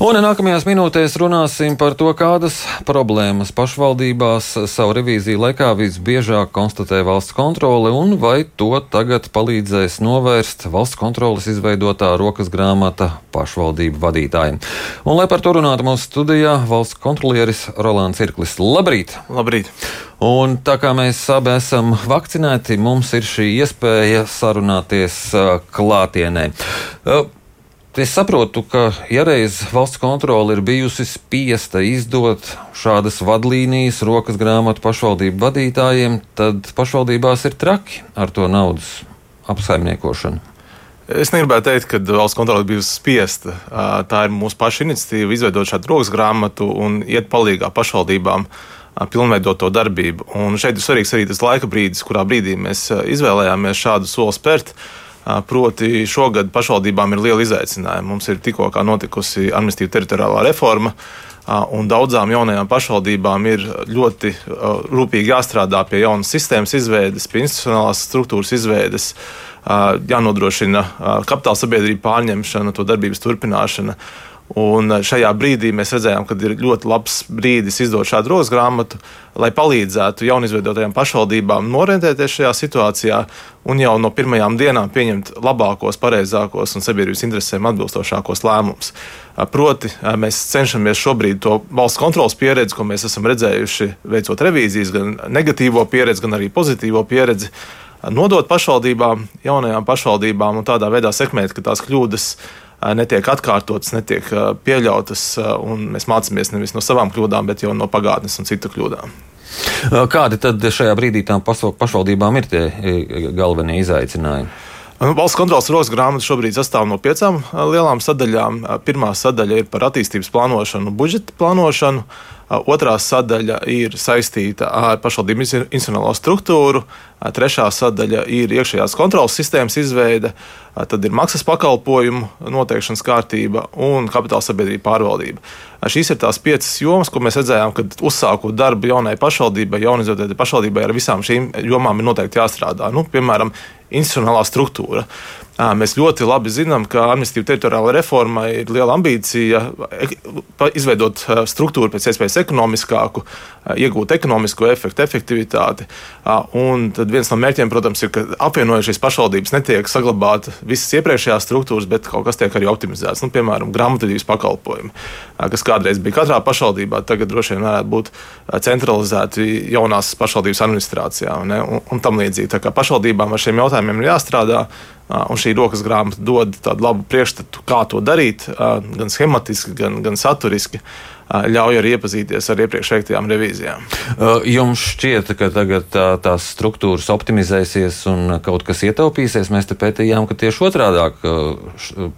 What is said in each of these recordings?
Un nākamajās minūtēs runāsim par to, kādas problēmas pašvaldībās savu revīziju laikā visbiežāk konstatē valsts kontrole un vai to tagad palīdzēs novērst valsts kontroles izveidotā rokas grāmata pašvaldību vadītājiem. Un, lai par to runātu mūsu studijā, valsts kontrolieris Rolands Irklis. Labrīt! Labrīt! Un tā kā mēs abi esam vakcinēti, mums ir šī iespēja sarunāties klātienē. Es saprotu, ka ja reiz valsts kontrole ir bijusi spiesta izdot šādas vadlīnijas, rokas grāmatu pašvaldību vadītājiem, tad pašvaldībās ir traki ar to naudas apsaimniekošanu. Es negribētu teikt, ka valsts kontrole bija spiesta. Tā ir mūsu paša iniciatīva izveidot šādu rokas grāmatu un iet palīdzīgā pašvaldībām pilnveidot to darbību. Un šeit ir svarīgs arī tas laika brīdis, kurā brīdī mēs izvēlējāmies šādu soli spērt. Proti, šogad pašvaldībām ir liela izaicinājuma. Mums ir tikko notikusi administratīva teritoriālā reforma, un daudzām jaunajām pašvaldībām ir ļoti rūpīgi jāstrādā pie jaunas sistēmas izveides, pie institucionālās struktūras izveides, jānodrošina kapitāla sabiedrība pārņemšana, to darbības turpināšana. Un šajā brīdī mēs redzējām, ka ir ļoti labs brīdis izdot šādu rokas grāmatu, lai palīdzētu jaunizveidotajām pašvaldībām norientēties šajā situācijā un jau no pirmajām dienām pieņemt labākos, pareizākos un sabiedrības interesēm atbilstošākos lēmumus. Proti, mēs cenšamies šobrīd to valsts kontrolas pieredzi, ko mēs esam redzējuši, veicot revīzijas, gan negatīvo pieredzi, gan arī pozitīvo pieredzi, nodot pašvaldībām, jaunajām pašvaldībām un tādā veidā sekmēt, ka tās kļūdas netiek atkārtotas, netiek pieļautas, un mēs mācāmies nevis no savām kļūdām, bet jau no pagātnes un citu kļūdām. Kādi tad šajā brīdī tām pašvaldībām ir tie galvenie izaicinājumi? Nu, valsts kontrolas rokas grāmata šobrīd sastāv no piecām lielām sadaļām. Pirmā sadaļa ir par attīstības plānošanu, budžeta plānošanu. Otrā sadaļa ir saistīta ar pašvaldību institucionālo struktūru, trešā sadaļa ir iekšējās kontrolas sistēmas izveide, tad ir maksas pakalpojumu noteikšanas kārtība un kapitāla sabiedrība pārvaldība. Šīs ir tās piecas jomas, ko mēs redzējām, kad uzsākot darbu jaunai pašvaldībai, jaunizvērtētai pašvaldībai, ar visām šīm jomām ir noteikti jāstrādā. Nu, piemēram, institucionālā struktūra. Mēs ļoti labi zinām, ka administratīva teritoriāla reforma ir liela ambīcija izveidot struktūru pēc iespējas ekonomiskāku, iegūt ekonomisko efektu, efektivitāti. Un tad viens no mērķiem, protams, ir, ka apvienojot šīs pašvaldības, netiek saglabāta visas iepriekšējās struktūras, bet kaut kas tiek arī optimizēts. Nu, piemēram, grāmatvedības pakalpojumi, kas kādreiz bija katrā pašvaldībā, tagad droši vien varētu būt centralizēti jaunās pašvaldības administrācijā ne, un, un tam līdzīgi. Tā kā pašvaldībām ar šiem jautājumiem ir jāstrādā. Un šī rokas grāmata dod tādu labu priekšstatu, kā to darīt, gan schematiski, gan, gan saturiski ļauj arī iepazīties ar iepriekš veiktajām revīzijām. Jums šķiet, ka tagad tā, tās struktūras optimizēsies un kaut kas ietaupīsies. Mēs te pētījām, ka tieši otrādi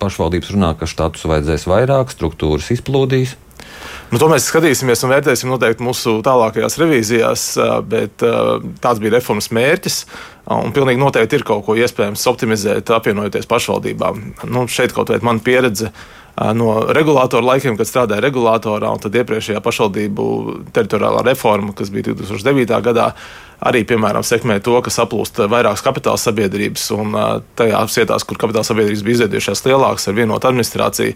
pašvaldības runā, ka štatus vajadzēs vairāk, struktūras izplūdīs. Nu, to mēs skatīsimies un vērtēsim noteikti mūsu tālākajās revīzijās, bet tāds bija reformas mērķis. Un pilnīgi noteikti ir kaut ko iespējams optimizēt, apvienojoties pašvaldībām. Nu, šeit kaut kāda mana pieredze no regulātora laikiem, kad strādāja regulātorā, un tad iepriekšējā pašvaldību teritoriālā reforma, kas bija 2009. gadā, arī piemēram, sekmē to, ka saplūst vairākas kapitāla sabiedrības, un tajās vietās, kur kapitāla sabiedrības bija izveidojušās lielākas ar vienotu administrāciju,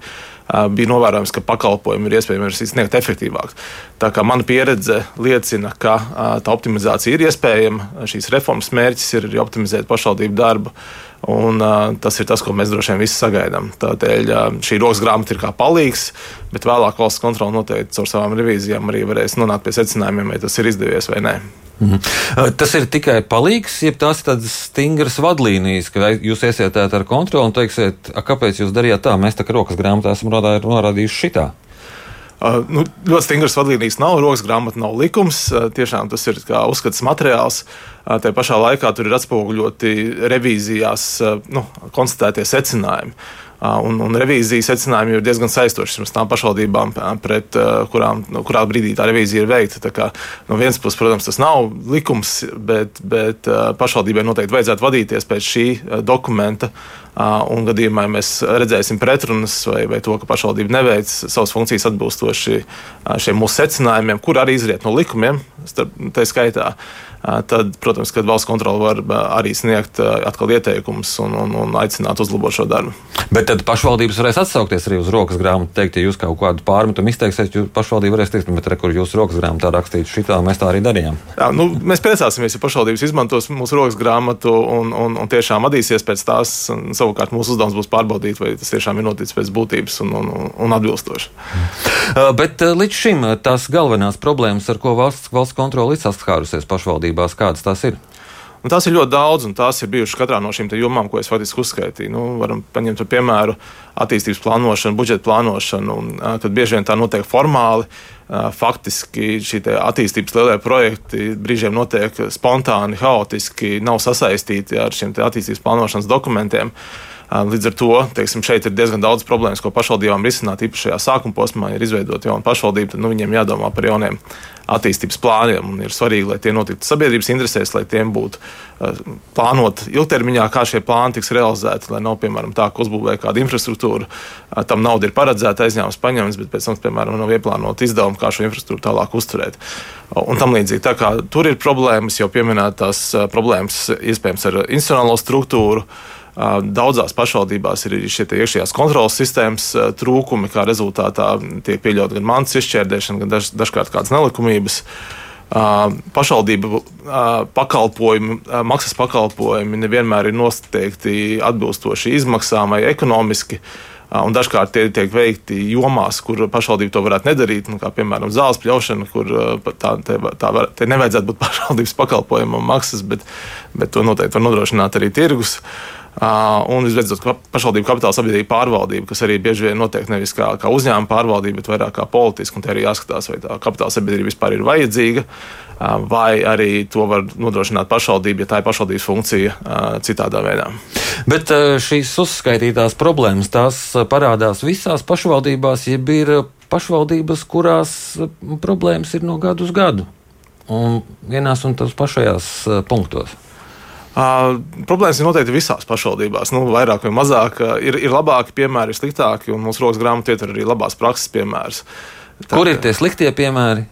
bija novērojams, ka pakalpojumi ir iespējams sniegt efektīvāk. Tā kā mana pieredze liecina, ka tā optimizācija ir iespējama, šīs reformas mērķis ir arī optimizēt pašvaldību darbu. Un, uh, tas ir tas, ko mēs droši vien visi sagaidām. Tādēļ uh, šī rokas grāmata ir kā palīgs, bet vēlāk valsts kontrole noteikti caur savām revīzijām arī varēs nonākt pie secinājumiem, vai tas ir izdevies vai nē. Mhm. Tas ir tikai palīgs, ja tās tādas stingras vadlīnijas, ka jūs iesiet ar kontroli un teiksiet, kāpēc jūs darījāt tā, mēs tā kā rokas grāmatā esam norādījuši šitā. Uh, nu, ļoti stingras vadlīnijas nav, rokas grāmata nav likums. Uh, tiešām tas ir kā uzskats materiāls. Uh, Tajā pašā laikā tur ir atspoguļoti revīzijās nu, konstatētie secinājumi. Un, un revīzijas secinājumi ir diezgan saistoši mums tām pašvaldībām, pret kurām nu, kurā brīdī tā revīzija ir veikta. Kā, no vienas puses, protams, tas nav likums, bet, bet pašvaldībai noteikti vajadzētu vadīties pēc šī dokumenta Un gadījumā, ja mēs redzēsim pretrunas vai, vai to, ka pašvaldība neveic savas funkcijas atbilstoši šiem mūsu secinājumiem, kur arī izriet no likumiem, tā skaitā, tad, protams, kad valsts kontrole var arī sniegt atkal ieteikumus un, un, un aicināt uzlabot šo darbu. Bet tad pašvaldības varēs atsaukties arī uz rokas grāmatu, teikt, ja jūs kaut kādu pārmetumu izteiksiet, jūs pašvaldība varēs teikt, bet re, kur jūsu rokas grāmatā rakstīts šitā, mēs tā arī darījām. Jā, nu, mēs priecāsimies, ja pašvaldības izmantos mūsu rokas grāmatu un, un, un tiešām adīsies pēc tās. Savukārt mūsu uzdevums būs pārbaudīt, vai tas tiešām ir noticis pēc būtības un, un, un atbilstoši. Bet līdz šim tās galvenās problēmas, ar ko valsts, valsts kontrole ir saskārusies pašvaldībās, kādas tās ir? Un tās ir ļoti daudz, un tās ir bijušas katrā no šīm jomām, ko es faktiski uzskaitīju. Nu, varam paņemt par piemēru attīstības plānošanu, budžeta plānošanu, un, kad bieži vien tā notiek formāli. Faktiski šie attīstības lielie projekti brīžiem notiek spontāni, haotiski, nav sasaistīti ar šiem attīstības plānošanas dokumentiem. Līdz ar to teiksim, šeit ir diezgan daudz problēmas, ko pašvaldībām risināt. Īpaši šajā sākuma posmā ir izveidota jauna pašvaldība, tad nu, viņiem jādomā par jauniem attīstības plāniem. Ir svarīgi, lai tie notiktu sabiedrības interesēs, lai tiem būtu uh, plānot ilgtermiņā, kā šie plāni tiks realizēti. Lai nav, piemēram, tā, ka uzbūvē kādu infrastruktūru, uh, tam nauda ir paredzēta, aizņēmums paņemts, bet pēc tam, piemēram, nav ieplānota izdevuma, kā šo infrastruktūru tālāk uzturēt. Un tam līdzīgi. Tā kā tur ir problēmas, jau pieminētās uh, problēmas iespējams ar institucionālo struktūru. Daudzās pašvaldībās ir šie iekšējās kontrolas sistēmas trūkumi, kā rezultātā tiek pieļauta gan mantas izšķērdēšana, gan daž, dažkārt kādas nelikumības. Pašvaldību pakalpojumi, maksas pakalpojumi nevienmēr ir noteikti atbilstoši izmaksām vai ekonomiski. Un dažkārt tie tiek veikti jomās, kur pašvaldība to varētu nedarīt, nu, kā piemēram zāles pļaušana, kur tā, tā, tā var, nevajadzētu būt pašvaldības pakalpojuma maksas, bet, bet to noteikti var nodrošināt arī tirgus. Uh, Un visbeidzot, pašvaldību kapitāla sabiedrība pārvaldība, kas arī bieži vien notiek nevis kā, kā uzņēmuma pārvaldība, bet vairāk kā politiska. Te arī jāskatās, vai tā kapitāla sabiedrība vispār ir vajadzīga, vai arī to var nodrošināt pašvaldība, ja tā ir pašvaldības funkcija citādā veidā. Bet šīs uzskaitītās problēmas, tās parādās visās pašvaldībās, jeb ir pašvaldības, kurās problēmas ir no gadu uz gadu. Un vienās un tās pašajās punktos. Uh, problēmas ir noteikti visās pašvaldībās. Nu, vairāk vai mazāk ir, ir labāki piemēri, ir sliktāki, un mūsu rokas grāmatā ir arī labās prakses piemērs. Tā, Kur ir tie sliktie piemēri?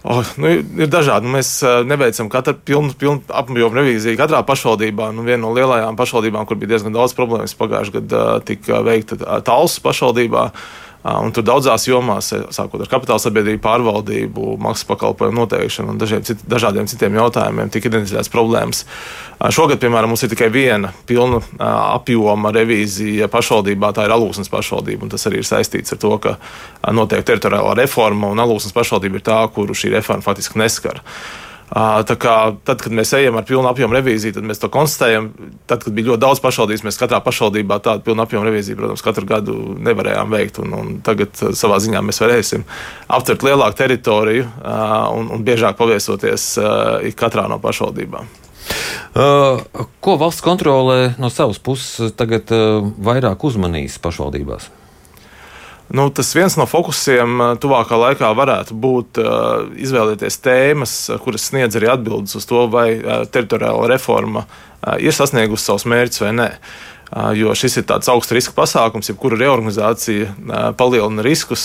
Oh, nu, ir dažādi. Nu, mēs neveicam katru pilnu, pilnu apjomu revīziju katrā pašvaldībā. Nu, viena no lielajām pašvaldībām, kur bija diezgan daudz problēmas, pagājušajā gadā tika veikta Talsu pašvaldībā. Uh, Un tur daudzās jomās, e, sākot ar kapitāla sabiedrību pārvaldību, maksas pakalpojumu noteikšanu un dažiem, cit, dažādiem citiem jautājumiem, tika identificētas problēmas. Šogad, piemēram, mums ir tikai viena pilna apjoma revīzija pašvaldībā, tā ir Alūsnes pašvaldība. Tas arī ir saistīts ar to, ka notiek teritoriālā reforma, un Alūsnes pašvaldība ir tā, kuru šī reforma faktiski neskar. Tā kā, tad, kad mēs ejam ar pilnu apjomu revīziju, tad mēs to konstatējam. Tad, kad bija ļoti daudz pašvaldības, mēs katrā pašvaldībā tādu pilnu apjomu revīziju, protams, katru gadu nevarējām veikt. Un, un tagad savā ziņā mēs varēsim aptvert lielāku teritoriju un, un biežāk paviesoties katrā no pašvaldībām. Ko valsts kontrolē no savas puses tagad vairāk uzmanīs pašvaldībās? Nu, tas viens no fokusiem uh, tuvākā laikā varētu būt uh, izvēlēties tēmas, uh, kuras sniedz arī atbildes uz to, vai teritoriāla reforma ir sasniegusi savus mērķus vai nē. Jo šis ir tāds augsts riska pasākums, jebkura reorganizācija palielina riskus,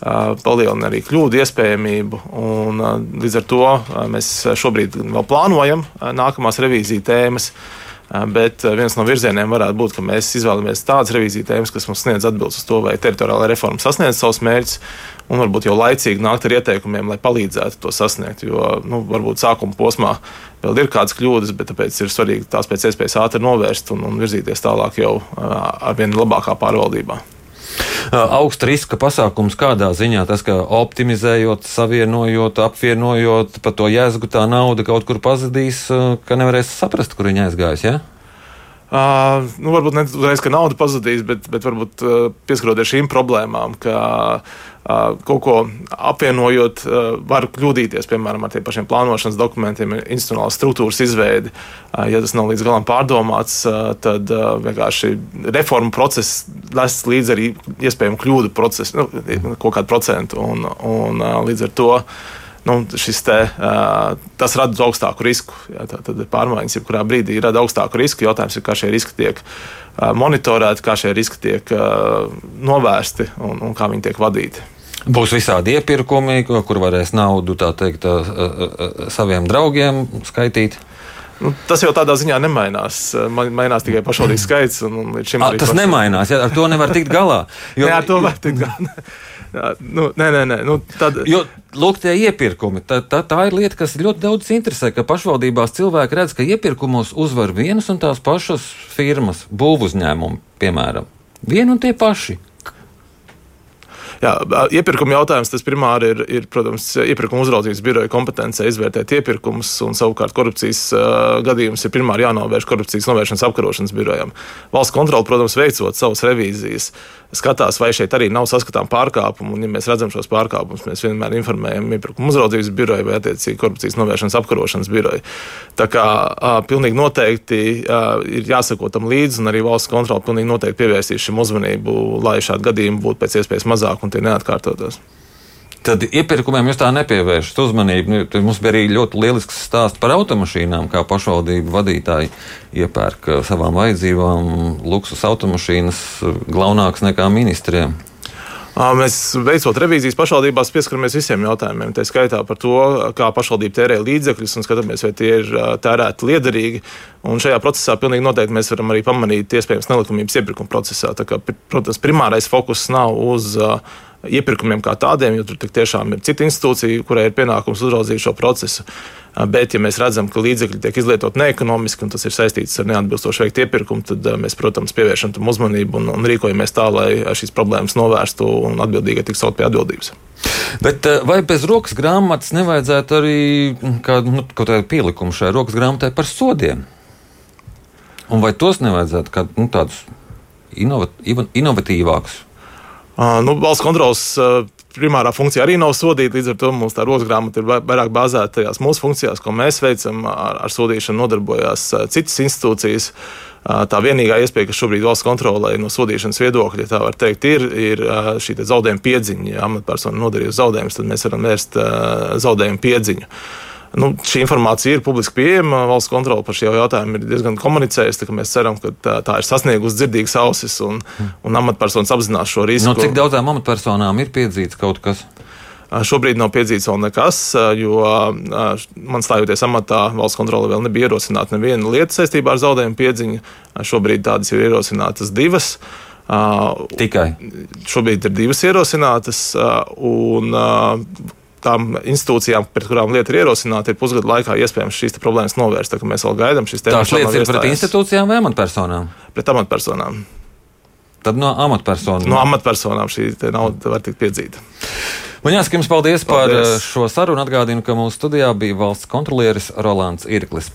palielina arī kļūdu iespējamību. Un, līdz ar to mēs šobrīd vēl plānojam nākamās revīzijas tēmas. Bet viens no virzieniem varētu būt, ka mēs izvēlamies tādas revīzijas tēmas, kas mums sniedz atbildes uz to, vai teritoriālā reforma sasniedz savus mērķus, un varbūt jau laicīgi nākt ar ieteikumiem, lai palīdzētu to sasniegt. Jo nu, varbūt sākuma posmā vēl ir kādas kļūdas, bet tāpēc ir svarīgi tās pēc iespējas ātri novērst un, un virzīties tālāk jau ar vien labākā pārvaldībā augsta riska pasākums kādā ziņā tas, ka optimizējot, savienojot, apvienojot, pa to jēzgu tā nauda kaut kur pazudīs, ka nevarēs saprast, kur viņa aizgājusi. Ja? Uh, nu, varbūt ne uzreiz, ka nauda pazudīs, bet, bet varbūt uh, pieskaroties šīm problēmām, ka uh, kaut ko apvienojot, uh, var kļūdīties, piemēram, ar tiem pašiem plānošanas dokumentiem, institucionālās struktūras izveidi. Uh, ja tas nav līdz galam pārdomāts, uh, tad uh, vienkārši reformu process nes līdzi arī iespējamu kļūdu procesu, nu, kaut kādu procentu. Un, un, uh, līdz ar to nu, te, tas rada augstāku risku. Jā, tad pārmaiņas jebkurā brīdī rada augstāku risku. Jautājums ir, kā šie riski tiek monitorēti, kā šie riski tiek novērsti un, un kā viņi tiek vadīti. Būs visādi iepirkumi, kur varēs naudu teikt, saviem draugiem skaitīt. Nu, tas jau tādā ziņā nemainās. Mainās tikai pašvaldības skaits. Un, un A, tas paši... nemainās. Ja, ar to nevar tikt galā. Jo, jā, ar to var tikt galā. Jā, nu, nē, nē, nē. Nu, tad... Jo, lūk, tie iepirkumi. Tā, tā, tā ir lieta, kas ļoti daudz interesē. Ka pašvaldībās cilvēki redz, ka iepirkumos uzvar vienas un tās pašas firmas, būvuzņēmumi, piemēram. Vienu un tie paši. Jā, iepirkuma jautājums tas primāri ir, ir protams, iepirkuma uzraudzības biroja kompetence izvērtēt iepirkumus, un savukārt korupcijas uh, gadījums ir primāri jānovērš korupcijas novēršanas apkarošanas birojam. Valsts kontrole, protams, veicot savas revīzijas, skatās, vai šeit arī nav saskatām pārkāpumu, un, ja mēs redzam šos pārkāpumus, mēs vienmēr informējam iepirkuma uzraudzības biroju vai attiecīgi korupcijas novēršanas apkarošanas biroju. Tā kā uh, pilnīgi noteikti uh, ir jāsako tam līdzi, un arī valsts kontrole pilnīgi noteikti pievērsīs šim uzmanību, lai šādi gadījumi būtu pēc iespējas mazāk un tie neatkārtotos. Tad iepirkumiem jūs tā nepievēršat uzmanību. Nu, mums bija arī ļoti lielisks stāsts par automašīnām, kā pašvaldību vadītāji iepērk savām vajadzībām luksus automašīnas, glaunākas nekā ministriem. Mēs veicot revīzijas pašvaldībās, pieskaramies visiem jautājumiem. Tā skaitā par to, kā pašvaldība tērē līdzekļus un skatāmies, vai tie ir tērēti liederīgi. Un šajā procesā pilnīgi noteikti mēs varam arī pamanīt iespējams nelikumības iepirkuma procesā. Tā kā, protams, primārais fokus nav uz uh, iepirkumiem kā tādiem, jo tur tiešām ir cita institūcija, kurai ir pienākums uzraudzīt šo procesu. Bet, ja mēs redzam, ka līdzekļi tiek izlietoti neekonomiski un tas ir saistīts ar neatbilstošu veikt iepirkumu, tad mēs, protams, pievēršam tam uzmanību un, un rīkojamies tā, lai šīs problēmas novērstu un atbildīgi tiktu saukt pie atbildības. Bet vai bez rokas grāmatas nevajadzētu arī kādu nu, pielikumu šai rokas grāmatai par sodiem? Un vai tos nevajadzētu kā nu, tādus inovat, inovatīvākus Nu, valsts kontrolas primārā funkcija arī nav sodīt, līdz ar to mums tā rokas grāmata ir vairāk bāzēta tajās mūsu funkcijās, ko mēs veicam. Ar, ar sodīšanu nodarbojās citas institūcijas. Tā vienīgā iespēja, kas šobrīd valsts kontrolē no sodīšanas viedokļa, tā var teikt, ir, ir šī zaudējuma piedziņa. Ja amatpersona nodarījusi zaudējumus, tad mēs varam vērst zaudējumu piedziņu. Nu, šī informācija ir publiski pieejama. Valsts kontrole par šo jautājumu ir diezgan komunicējusi. Mēs ceram, ka tā, tā ir sasniegusi dzirdīgas ausis un, un amatpersonas apzinās šo risku. No cik daudzām amatpersonām ir piedzīts kaut kas? Šobrīd nav piedzīts vēl nekas, jo man stājoties amatā, valsts kontrole vēl nebija ierosināta neviena lieta saistībā ar zaudējumu piedziņu. Šobrīd tādas ir ierosinātas divas. Tikai. Šobrīd ir divas ierosinātas, un tām institūcijām, pret kurām lieta ir ierosināta, ir pusgadu laikā iespējams šīs problēmas novērst. Tā, mēs vēl gaidām šīs tās lietas. Ir pret institūcijām vai amatpersonām? Pret amatpersonām. Tad no amatpersonām. No amatpersonām šī nauda var tikt piedzīta. Man jāsaka jums paldies, paldies par šo sarunu. Atgādinu, ka mūsu studijā bija valsts kontrolieris Rolands Irklis.